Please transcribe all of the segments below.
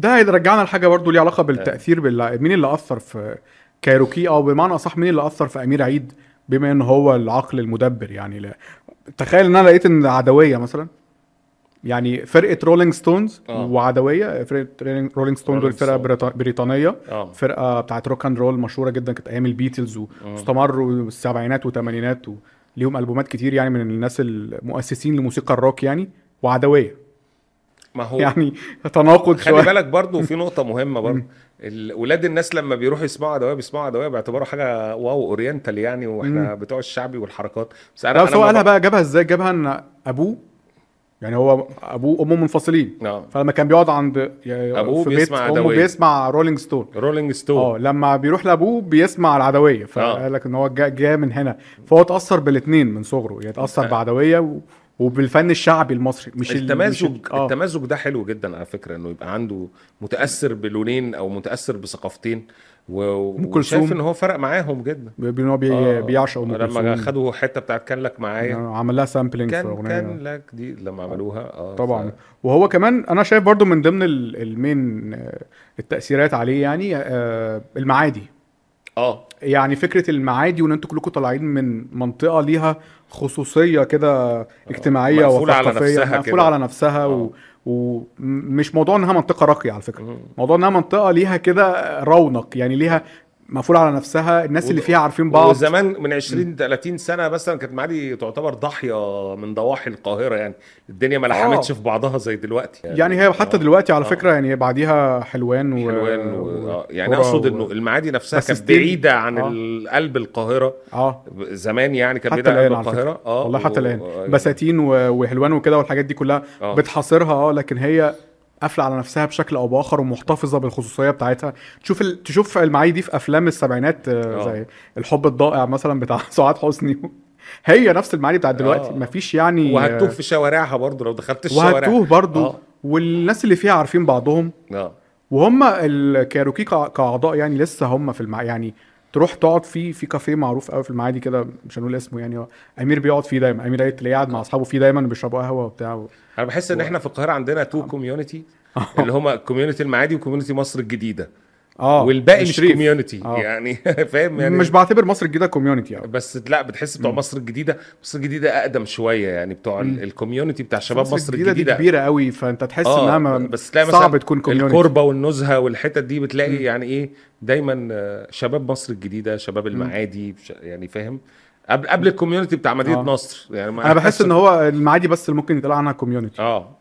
ده هيرجعنا لحاجة برضو ليها علاقة بالتأثير بال... مين اللي أثر في كايروكي؟ أو بمعنى أصح مين اللي أثر في أمير عيد بما إن هو العقل المدبر؟ يعني لا. تخيل إن أنا لقيت إن عدوية مثلا. يعني فرقة Rolling Stones آه. وعدوية فرقة Rolling Stones دول فرقة بريطانية. آه. فرقة بتاعت rock and roll مشهورة جدا كانت أيام البيتلز واستمروا السبعينات والثمانينات وليهم ألبومات كتير يعني من الناس المؤسسين لموسيقى الروك يعني وعدوية. ما هو يعني تناقض خلي شوية. بالك برضو في نقطة مهمة برضو. ال- ولاد الناس لما بيروحوا يسمعوا عدوية بيسمعوا عدوية باعتباره حاجة wow oriental يعني وإحنا بتوع الشعبي والحركات. بس أنا بس هو قالها بقى جابها إزاي؟ جابها إن أبوه يعني هو أبوه وأمه منفصلين. آه. فلما كان بيقعد عند يعني أبوه في بيسمع أمه عدوية. بيسمع Rolling Stone Rolling آه Stone لما بيروح لأبوه بيسمع العدوية. فقال لك إن هو جا, جا من هنا. فهو اتأثر بالاثنين من صغره. يعني اتأثر بعدويه و... وبالفن الشعبي المصري مش ال- مش التمازج ال- آه. التمازج ده حلو جدا على فكرة إنه يبقى عنده متأثر بلونين أو متأثر بثقافتين و- وشايف. إن هو فرق معاهم جدا. إن هو بي... آه. بيعشق أم لما كلثوم. خدوا حتة بتاعت كان لك معايا. عمل لها sampling في كان أغنية. كان لك دي لما عملوها. آه طبعا. ف- وهو كمان أنا شايف برضو من ضمن ال- المين آه، التأثيرات عليه يعني آه، المعادي. آه. يعني فكرة المعادي وإن أنتوا كلكم طالعين من منطقة ليها خصوصية كده اجتماعية مقفولة على وثقافية. نفسها مقفولة. على نفسها و... ومش موضوع إنها منطقة راقية على فكرة. موضوع إنها منطقة ليها كده رونق يعني ليها مقفولة على نفسها الناس اللي فيها عارفين بعض. وزمان من 20 30 سنة مثلا كانت معادي تعتبر ضاحية من ضواحي القاهرة يعني. الدنيا ما لحمتش آه. في بعضها زي دلوقتي يعني. هي حتى آه. دلوقتي على آه. فكرة يعني بعديها حلوان و... حلوان و... آه، يعني أقصد إنه المعادي نفسها كانت بعيدة عن آه. قلب القاهرة. آه. زمان يعني كانت بعيده عن قلب القاهرة. آه. والله حتى الآن. و- بساتين و- وحلوان وكده والحاجات دي كلها آه. بتحاصرها آه. لكن هي قافلة على نفسها بشكل أو بآخر ومحتفظة بالخصوصية بتاعتها. تشوف ال... تشوف المعايير دي في أفلام السبعينات آه، آه. زي الحب الضائع مثلا بتاع سعاد حسني. هي نفس المعاني بتاعت دلوقتي. آه. مفيش يعني وهتوه في شوارعها برضه لو دخلت الشوارع. وهتوه برضو آه. والناس اللي فيها عارفين بعضهم. آه. وهم الكايروكي كا- كأعضاء يعني لسه هم في المع... يعني تروح تقعد في في كافيه معروف قوي في المعادي كده مش هنقول اسمه يعني أمير بيقعد فيه دايما أمير تلاقيه قاعد مع أصحابه فيه دايما بيشربوا قهوة وبتاع أنا بحس إن إحنا في القاهرة عندنا two community اللي هما community المعادي و community مصر الجديدة. آه والباقي مش. community آه. يعني فاهم؟ يعني مش بعتبر مصر الجديدة community يعني. بس لا بتحس بتوع مصر الجديدة مصر الجديدة أقدم شوية يعني بتوع ال- ال community بتاع شباب مصر الجديدة دي الجديدة. كبيرة قوي فأنت تحس آه إنها بس تلاقي مثلا صعب تكون community الكوربة والنزهة والحتت دي بتلاقي يعني إيه دايما آه، شباب مصر الجديدة شباب المعادي يعني فاهم؟ قبل قبل ال community بتاع مدينة آه. نصر يعني أنا بحس إن هو المعادي بس اللي ممكن يطلع عنها community آه.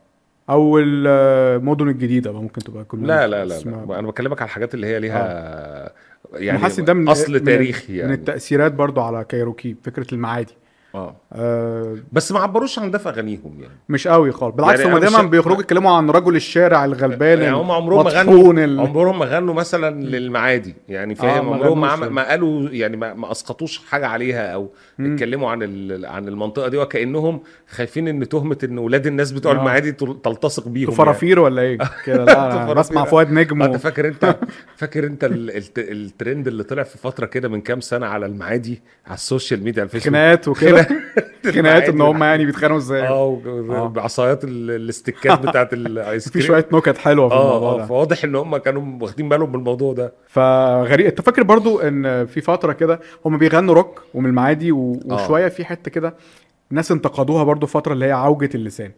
أو المدن الجديدة بقى ممكن تبقى community لا لا لا, لا. أنا بكلمك على الحاجات اللي هي ليها يعني حاسس إن ده من أصل من- تاريخي من يعني. التأثيرات برضو على كايروكي فكرة المعادي. آه آه بس ما عبروش عن ده في اغانيهم يعني مش قوي خالص بالعكس يعني هم دايما بيخرجوا يتكلموا عن رجل الشارع الغلبان يعني هم عمرهم ما غنوا ال- عمرهم ما غنوا مثلا للمعادي يعني آه، فاهم ما عمرهم ما. ما قالوا يعني ما, ما أسقطوش حاجة عليها أو اتكلموا عن ال... عن المنطقة دي وكأنهم خايفين إن تهمة إن ولاد الناس بتوع آه. المعادي تل- تلتصق بيهم فرافير ولا إيه كده لا. بسمع فؤاد نجم يعني. أنت فاكر انت فاكر أنت ال... الت... الترند اللي طلع في فترة كده من كام سنة على المعادي على ال social media على الفيسبوك خناقات وكده خناقات إن هم يعني. بيتخانقوا إزاي؟ آه و- بعصايات ال- ال stick ات بتاعت ال ice cream شوية نكت حلوة في الموضوع آه آه ده. فواضح إن هم كانوا واخدين بالهم من الموضوع ده. فغريب. أنت فاكر برضو إن في فترة كده هم بيغنوا روك ومن المعادي و... آه. وشوية في حتة كده ناس انتقدوها برضو فترة اللي هي عوجة اللسان.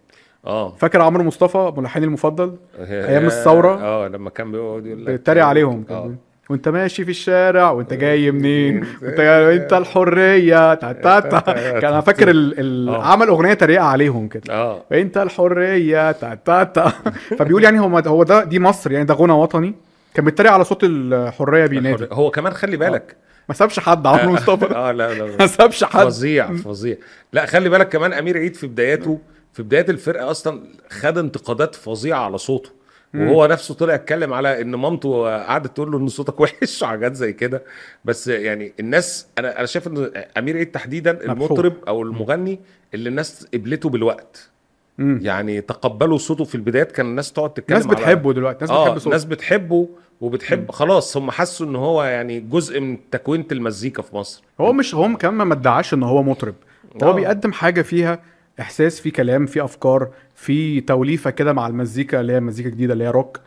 آه. فاكر عمرو مصطفى ملحني المفضل؟ أيام الثورة. آه لما كان بيقعد يقول لك بيتريق عليهم. كان بيقول، وانت ماشي في الشارع وانت جاي منين؟ وانت انت الحرية. تا تا تا. كان أنا فاكر ال... ال... آه. عمل أغنية تريقة عليهم كده. آه. انت الحرية. تا تا تا. فبيقول يعني هو هو ده دي مصر يعني ده غنى وطني. كان بيتريق على صوت الحرية بينادي. هو كمان خلي بالك. ما سابش حد عمرو مصطفى. آه لا لا. ما سابش حد. فظيع فظيع. لا خلي بالك كمان أمير عيد في بداياته في بداية الفرقة أصلا خد انتقادات فظيعة على صوته. وهو نفسه طلع اتكلم على إن مامته قعدت تقول له إن صوتك وحش وحاجات زي كده. بس يعني الناس أنا أنا شايف إن أمير عيد تحديدا. المطرب أو المغني اللي الناس قبلته بالوقت. مم. يعني تقبلوا صوته في البدايات كان الناس تقعد تتكلم ناس على- بتحبه دلوقتي ناس آه بتحب صوته. ناس بتحبه وبتحب خلاص هم حسوا إن هو يعني جزء من تكوينة المزيكا في مصر. هو مش هو كمان ما ادعاش إن هو مطرب. هو آه. بيقدم حاجة فيها إحساس في كلام في أفكار في توليفة كده مع المزيكا اللي هي مزيكا جديدة اللي هي روك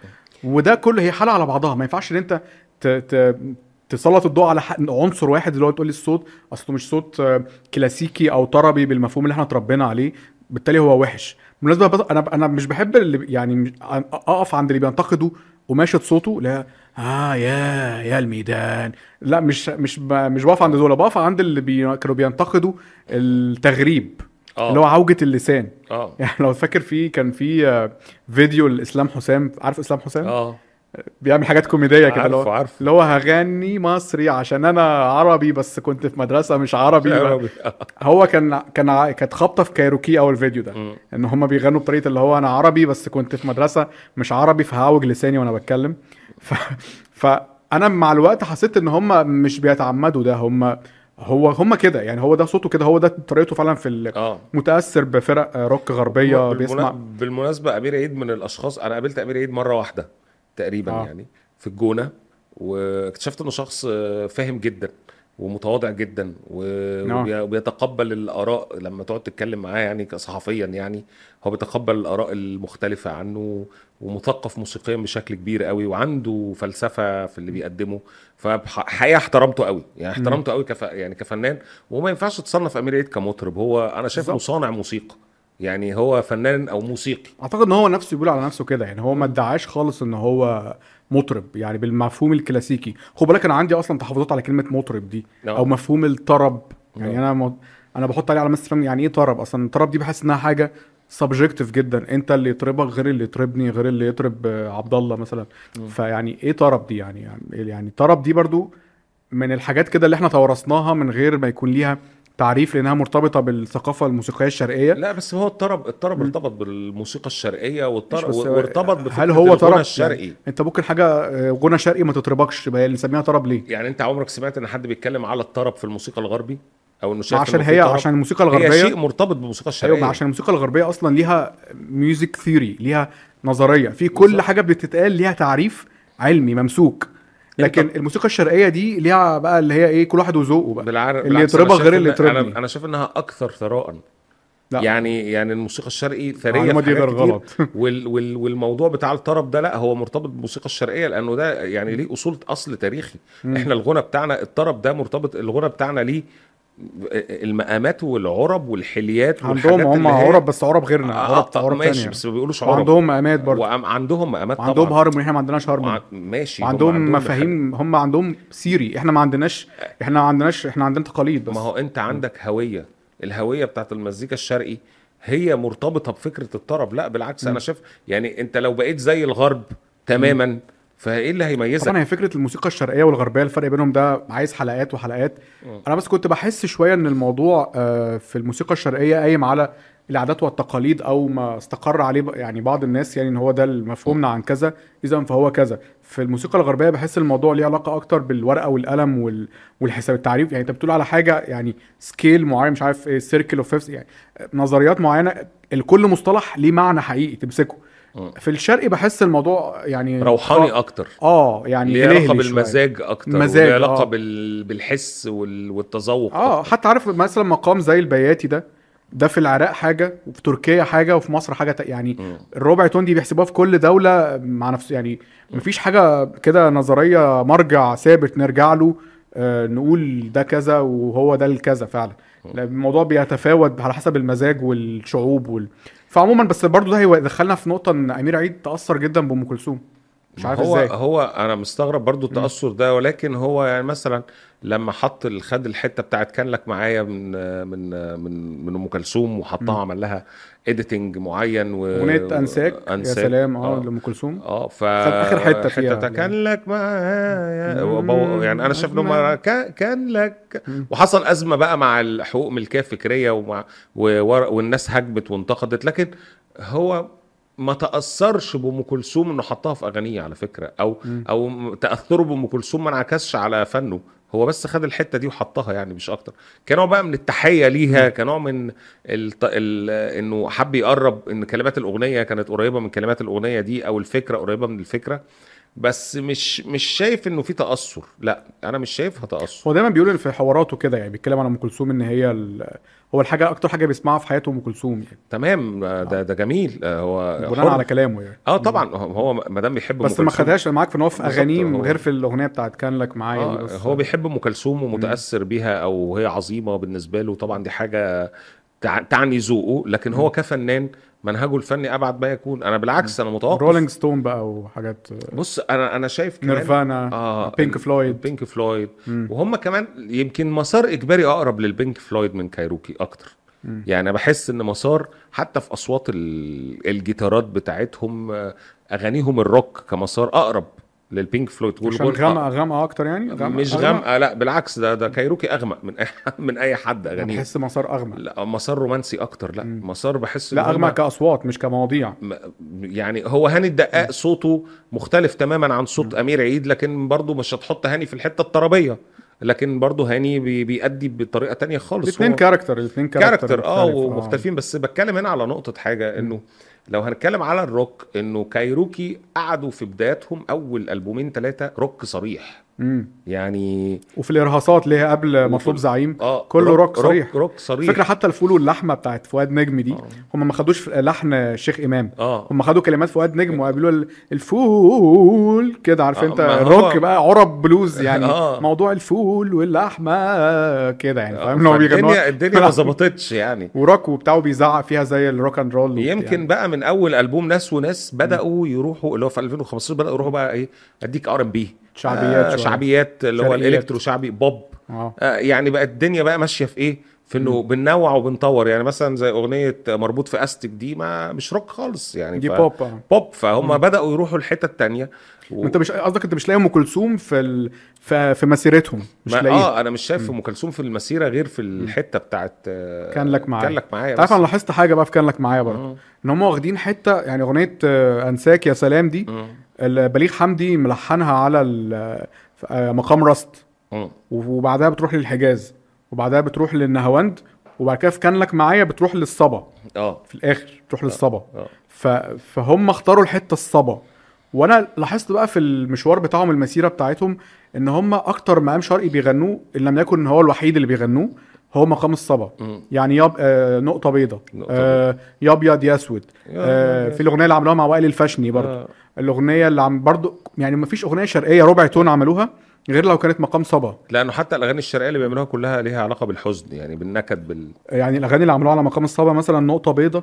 وده كله هي حالة على بعضها. ما ينفعش إن أنت ت... ت... تسلط الضوء على عنصر واحد اللي هو تقول لي الصوت. اصله مش صوت آه، كلاسيكي أو طربي بالمفهوم اللي إحنا اتربينا عليه. بالتالي هو وحش. بالمناسبة أنا أنا مش بحب اللي يعني أقف عند اللي بينتقدوا قماشه صوته لا آه يا يا الميدان. لا مش مش ب- مش بقف عند دول. بقف عند اللي بي كانوا بينتقدوا التغريب. آه. اللي هو عوجة اللسان. آه. يعني لو فاكر في كان في آه، فيديو لإسلام حسام. عارف إسلام حسام؟ آه. بيعمل حاجات كوميدية كده اللي هو عارفه اللي هو هغني مصري عشان أنا عربي بس كنت في مدرسة مش عربي. عربي. هو كان كان كانت خبطة في كايروكي أول فيديو ده. مم. إن هم بيغنوا بطريقة اللي هو أنا عربي بس كنت في مدرسة مش عربي فهعوج لساني وأنا بتكلم. ف... فأنا مع الوقت حسيت إن هم مش بيتعمدوا ده. هم هو هم كده يعني هو ده صوته كده هو ده طريقته فعلا في. آه متأثر بفرق آه، روك غربية بالمنا- بيسمع بالمناسبة أمير عيد من الأشخاص أنا قابلت أمير عيد مرة واحدة تقريبا آه. آه. يعني في الجونة واكتشفت إنه شخص آه، فاهم جدا ومتواضع جدا آه. وبي- وبيتقبل الآراء لما تقعد تتكلم معاه يعني كصحفيا يعني هو بيتقبل الآراء المختلفة عنه ومثقف موسيقيا بشكل كبير قوي وعنده فلسفة في اللي بيقدمه فحقيقة احترمته قوي يعني احترمته قوي كف يعني كفنان وما ينفعش تصنف أمير عيد كمطرب هو أنا شايفه. صانع موسيقى يعني هو فنان أو موسيقي. أعتقد إن هو نفسه بيقول على نفسه كده يعني هو ما ادعاش خالص إن هو مطرب يعني بالمفهوم الكلاسيكي. خد بالك أنا عندي أصلا تحفظات على كلمة مطرب دي آه. أو مفهوم الطرب. يعني. أنا م... أنا بحط عليه علامات استفهام يعني إيه طرب أصلا؟ الطرب دي بحس إنها حاجة سبجكتيف جدا. أنت اللي يطربك غير اللي يطربني غير اللي يطرب عبد الله مثلا فيعني إيه طرب دي يعني؟ يعني يعني طرب دي برضو من الحاجات كده اللي إحنا تورثناها من غير ما يكون ليها تعريف لأنها مرتبطة بالثقافة الموسيقية الشرقية. لا بس هو الطرب الطرب ارتبط بالموسيقى الشرقية والطرب وارتبط بفكرة هل هو الغنى طرب؟ الشرقي. يعني انت ممكن حاجة آه، غنى شرقي ما تطربكش بقى نسميها طرب ليه؟ يعني انت عمرك سمعت ان حد بيتكلم على الطرب في الموسيقى الغربي؟ أو إنه شايف عشان هي؟ عشان الموسيقى هي الغربيه شيء مرتبط بالموسيقى الشرقية. أيوه عشان الموسيقى الغربية أصلا ليها music theory ليها نظرية. في كل بالظبط. حاجة بتتقال ليها تعريف علمي ممسوك. لكن انت- الموسيقى الشرقية دي ليها بقى اللي هي إيه كل واحد وذوقه بقى. بالعر... اللي يطربها غير اللي إن- أنا أنا شايف إنها أكثر ثراء لا. يعني يعني الموسيقى الشرقي ثرية في حاجات غلط. وال... وال... والموضوع بتاع الطرب ده لا هو مرتبط بالموسيقى الشرقية لأنه ده يعني ليه أصول أصل تاريخي. إحنا الغنى بتاعنا الطرب ده مرتبط الغنى بتاعنا ليه المقامات والعرب والحليات عندهم هم عرب بس عرب غيرنا آه عرب طب عرب ماشي تانية. بس ما بيقولوش عرب. وعندهم مقامات برضه. وعندهم مقامات طبعا. هارموني إحنا ما عندناش وع- ماشي هم وعندهم مفاهيم هم عندهم theory. إحنا ما عندناش إحنا ما عندناش إحنا عندنا تقاليد بس. ما هو انت عندك هوية. الهوية بتاعت المزيكا الشرقي هي مرتبطة بفكرة الطرب. لا بالعكس أنا شايف يعني أنت لو بقيت زي الغرب تماما فإيه اللي هيميزك؟ طبعا هي فكرة الموسيقى الشرقية والغربية الفرق بينهم ده عايز حلقات وحلقات. أنا بس كنت بحس شوية إن الموضوع آه، في الموسيقى الشرقية قايم على العادات والتقاليد أو ما استقر عليه يعني بعض الناس يعني إن هو ده مفهومنا عن كذا اذا فهو كذا. في الموسيقى الغربية بحس الموضوع ليه علاقة أكتر بالورقة والقلم وال... والحساب التعريف. يعني أنت بتقول على حاجة يعني scale معين مش عارف إيه circle of يعني نظريات معينة الكل مصطلح ليه معنى حقيقي تمسكه. في الشرقي بحس الموضوع يعني روحاني أكتر آه يعني ليه علاقة شوية. بالمزاج أكتر مزاج، وليه علاقة آه. بال... بالحس وال... والتذوق آه أكتر. حتى عارف مثلا مقام زي البياتي ده ده في العراق حاجة وفي تركيا حاجة وفي مصر حاجة يعني مم. الربع تون دي بيحسبوها في كل دولة مع نفس يعني مفيش حاجة كده نظرية مرجع ثابت نرجع له آه نقول ده كذا وهو ده الكذا فعلا لا، الموضوع بيتفاوت على حسب المزاج والشعوب وال... فعموما بس برضو ده هيدخلنا في نقطة إن أمير عيد تأثر جدا بأم كلثوم. مش عارف هو إزاي. هو أنا مستغرب برضو التأثر ده ولكن هو يعني مثلا لما حط خد الحتة بتاعت كان لك معايا من من من من أم كلثوم وحطها عمل لها اديتنج معين و أغنية أنساك؟ يا سلام. آه آه. لأم كلثوم؟ آه ف آخر حتة فيها. حتة كان لك معايا يعني أنا شايف إن هم. كان لك. وحصل أزمة بقى مع الحقوق ملكية فكرية ومع والناس هجمت وانتقدت لكن هو ما تأثرش بأم كلثوم إنه حطها في أغانيه على فكرة أو أو تأثره بأم كلثوم ما انعكسش على فنه. هو بس خد الحتة دي وحطها يعني مش أكتر. كنوع بقى من التحية ليها كنوع من الت... ال... إنه حب يقرب إن كلمات الأغنية كانت قريبة من كلمات الأغنية دي أو الفكرة قريبة من الفكرة. بس مش مش شايف إنه في تأثر. لا أنا مش شايفها تأثر. هو دايما بيقول في حواراته كده يعني بيتكلم عن أم كلثوم إن هي ال... هو الحاجة أكتر حاجة بيسمعها في حياته أم كلثوم يعني. تمام. ده ده جميل. آه، هو بناء. على كلامه يعني. آه طبعا. هو ما دام بيحب بس ما خدهاش معاك في إن هو في أغانيه غير في الأغنية بتاعت كان لك معايا آه هو بيحب أم كلثوم ومتأثر بيها أو هي عظيمة بالنسبة له. طبعا دي حاجة تعني ذوقه لكن هو كفنان منهجه الفني أبعد ما يكون. أنا بالعكس أنا متوقف. رولينج ستون بقى وحاجات. بص أنا أنا شايف كمان نيرفانا آه بينك فلويد بينك فلويد مم. وهم كمان يمكن مسار إجباري أقرب للبينك فلويد من كايروكي أكتر. مم. يعني بحس إن مسار حتى في أصوات ال- الجيتارات بتاعتهم آه، أغانيهم الروك كمسار أقرب. للبينك فلويد والغن- غامقة غامقة أكتر يعني؟ مش غامقة لا بالعكس ده ده كايروكي أغمق من أي من أي حد اغانيه بحس مسار أغمق. لا مسار رومانسي أكتر لا مم. مسار بحس لا أغمق كأصوات مش كمواضيع. م- يعني هو هاني الدقاق صوته مختلف تماما عن صوت أمير عيد لكن برضه مش هتحط هاني في الحتة الطربية. لكن برضه هاني بي- بيأدي بطريقة تانية خالص. الاثنين character الاثنين character character آه مختلف، ومختلفين. بس بتكلم هنا على نقطة حاجة إنه لو هنتكلم على الروك إنه كايروكي قعدوا في بداياتهم أول ألبومين ثلاثة روك صريح. مم. يعني وفي الإرهاصات اللي هي قبل مطلوب زعيم آه كله روك صريح. rock, rock صريح فكرة حتى الفول واللحمة بتاعت فؤاد نجم دي آه. هم ما خدوش لحن الشيخ إمام آه هم خدوا كلمات فؤاد نجم وقابلوا ال- الفول كده عارف آه، أنت الروك بقى عرب بلوز يعني آه. موضوع الفول واللحمة كده يعني فاهم إن هو الدنيا الدنيا ما ظبطتش يعني وروك وبتاعه بيزعق فيها زي ال rock and roll. يمكن بقى من أول ألبوم ناس وناس بدأوا يروحوا اللي هو في 2015 بدأوا يروحوا بقى إيه أديك R&B شعبيات شوية. شعبيات اللي هو. ال electro شعبي بوب. آه. آه يعني بقت الدنيا بقى ماشية في إيه؟ في إنه بننوع وبنطور. يعني مثلا زي أغنية مربوط في أستك دي ما مش روك خالص يعني. دي ف- بوب. بوب. فهم بدأوا يروحوا الحته التانية و... أنت مش قصدك أنت مش لاقي أم كلثوم في ال... في, في مسيرتهم؟ مش ما لاقيها. آه أنا مش شايف أم كلثوم في المسيرة غير في الحتة بتاعت آه، كان لك معايا. كان لك معايا تعرف. أنا لاحظت حاجة بقى في كان لك معايا برضه. مم. إن هم واخدين حتة يعني أغنية آه، أنساك يا سلام دي مم. بليغ حمدي ملحنها على آه، مقام رست مم. وبعدها بتروح للحجاز وبعدها بتروح للنهاوند وبعد كده في كان لك معايا بتروح للصبا. آه. في الآخر بتروح للصبا. آه. ف... فهم اختاروا الحتة الصبا. وأنا لاحظت بقى في المشوار بتاعهم المسيرة بتاعتهم إن هم أكتر مقام شرقي بيغنوه إن لم يكن هو الوحيد اللي بيغنوه. هو مقام الصبا. يعني ياب آه نقطة نقطة آه يا ابيض يا اسود آه في الأغنية اللي عملوها مع وائل الفشني برضه آه. الأغنية اللي عم برضه يعني ما فيش أغنية شرقية ربع تون عملوها غير لو كانت مقام صبا. لأنه حتى الأغاني الشرقية اللي بيعملوها كلها ليها علاقة بالحزن يعني بالنكد بال يعني الأغاني اللي عملوها على مقام الصبا مثلا نقطة بيضة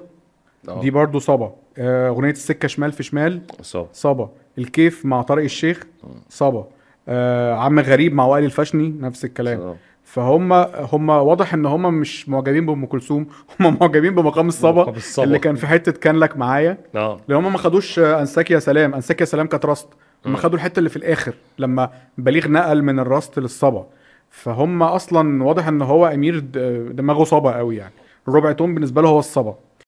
آه. دي برضه صبا. آه أغنية السكة شمال في شمال صح صبا. الكيف مع طارق الشيخ صبا. آه عم غريب مع وائل الفشني نفس الكلام. آه. فهم هم واضح إن هم مش معجبين بأم كلثوم هم معجبين بمقام الصبا. اللي كان في حتة كان لك معايا. آه. لأن هم ما خدوش أنساك يا سلام أنساك يا سلام كانت راست. هم خدوا الحتة اللي في الآخر لما بليغ نقل من الراست للصبا. فهم أصلا واضح إن هو أمير دماغه صبا قوي يعني. الربع تون بالنسبة له هو الصبا.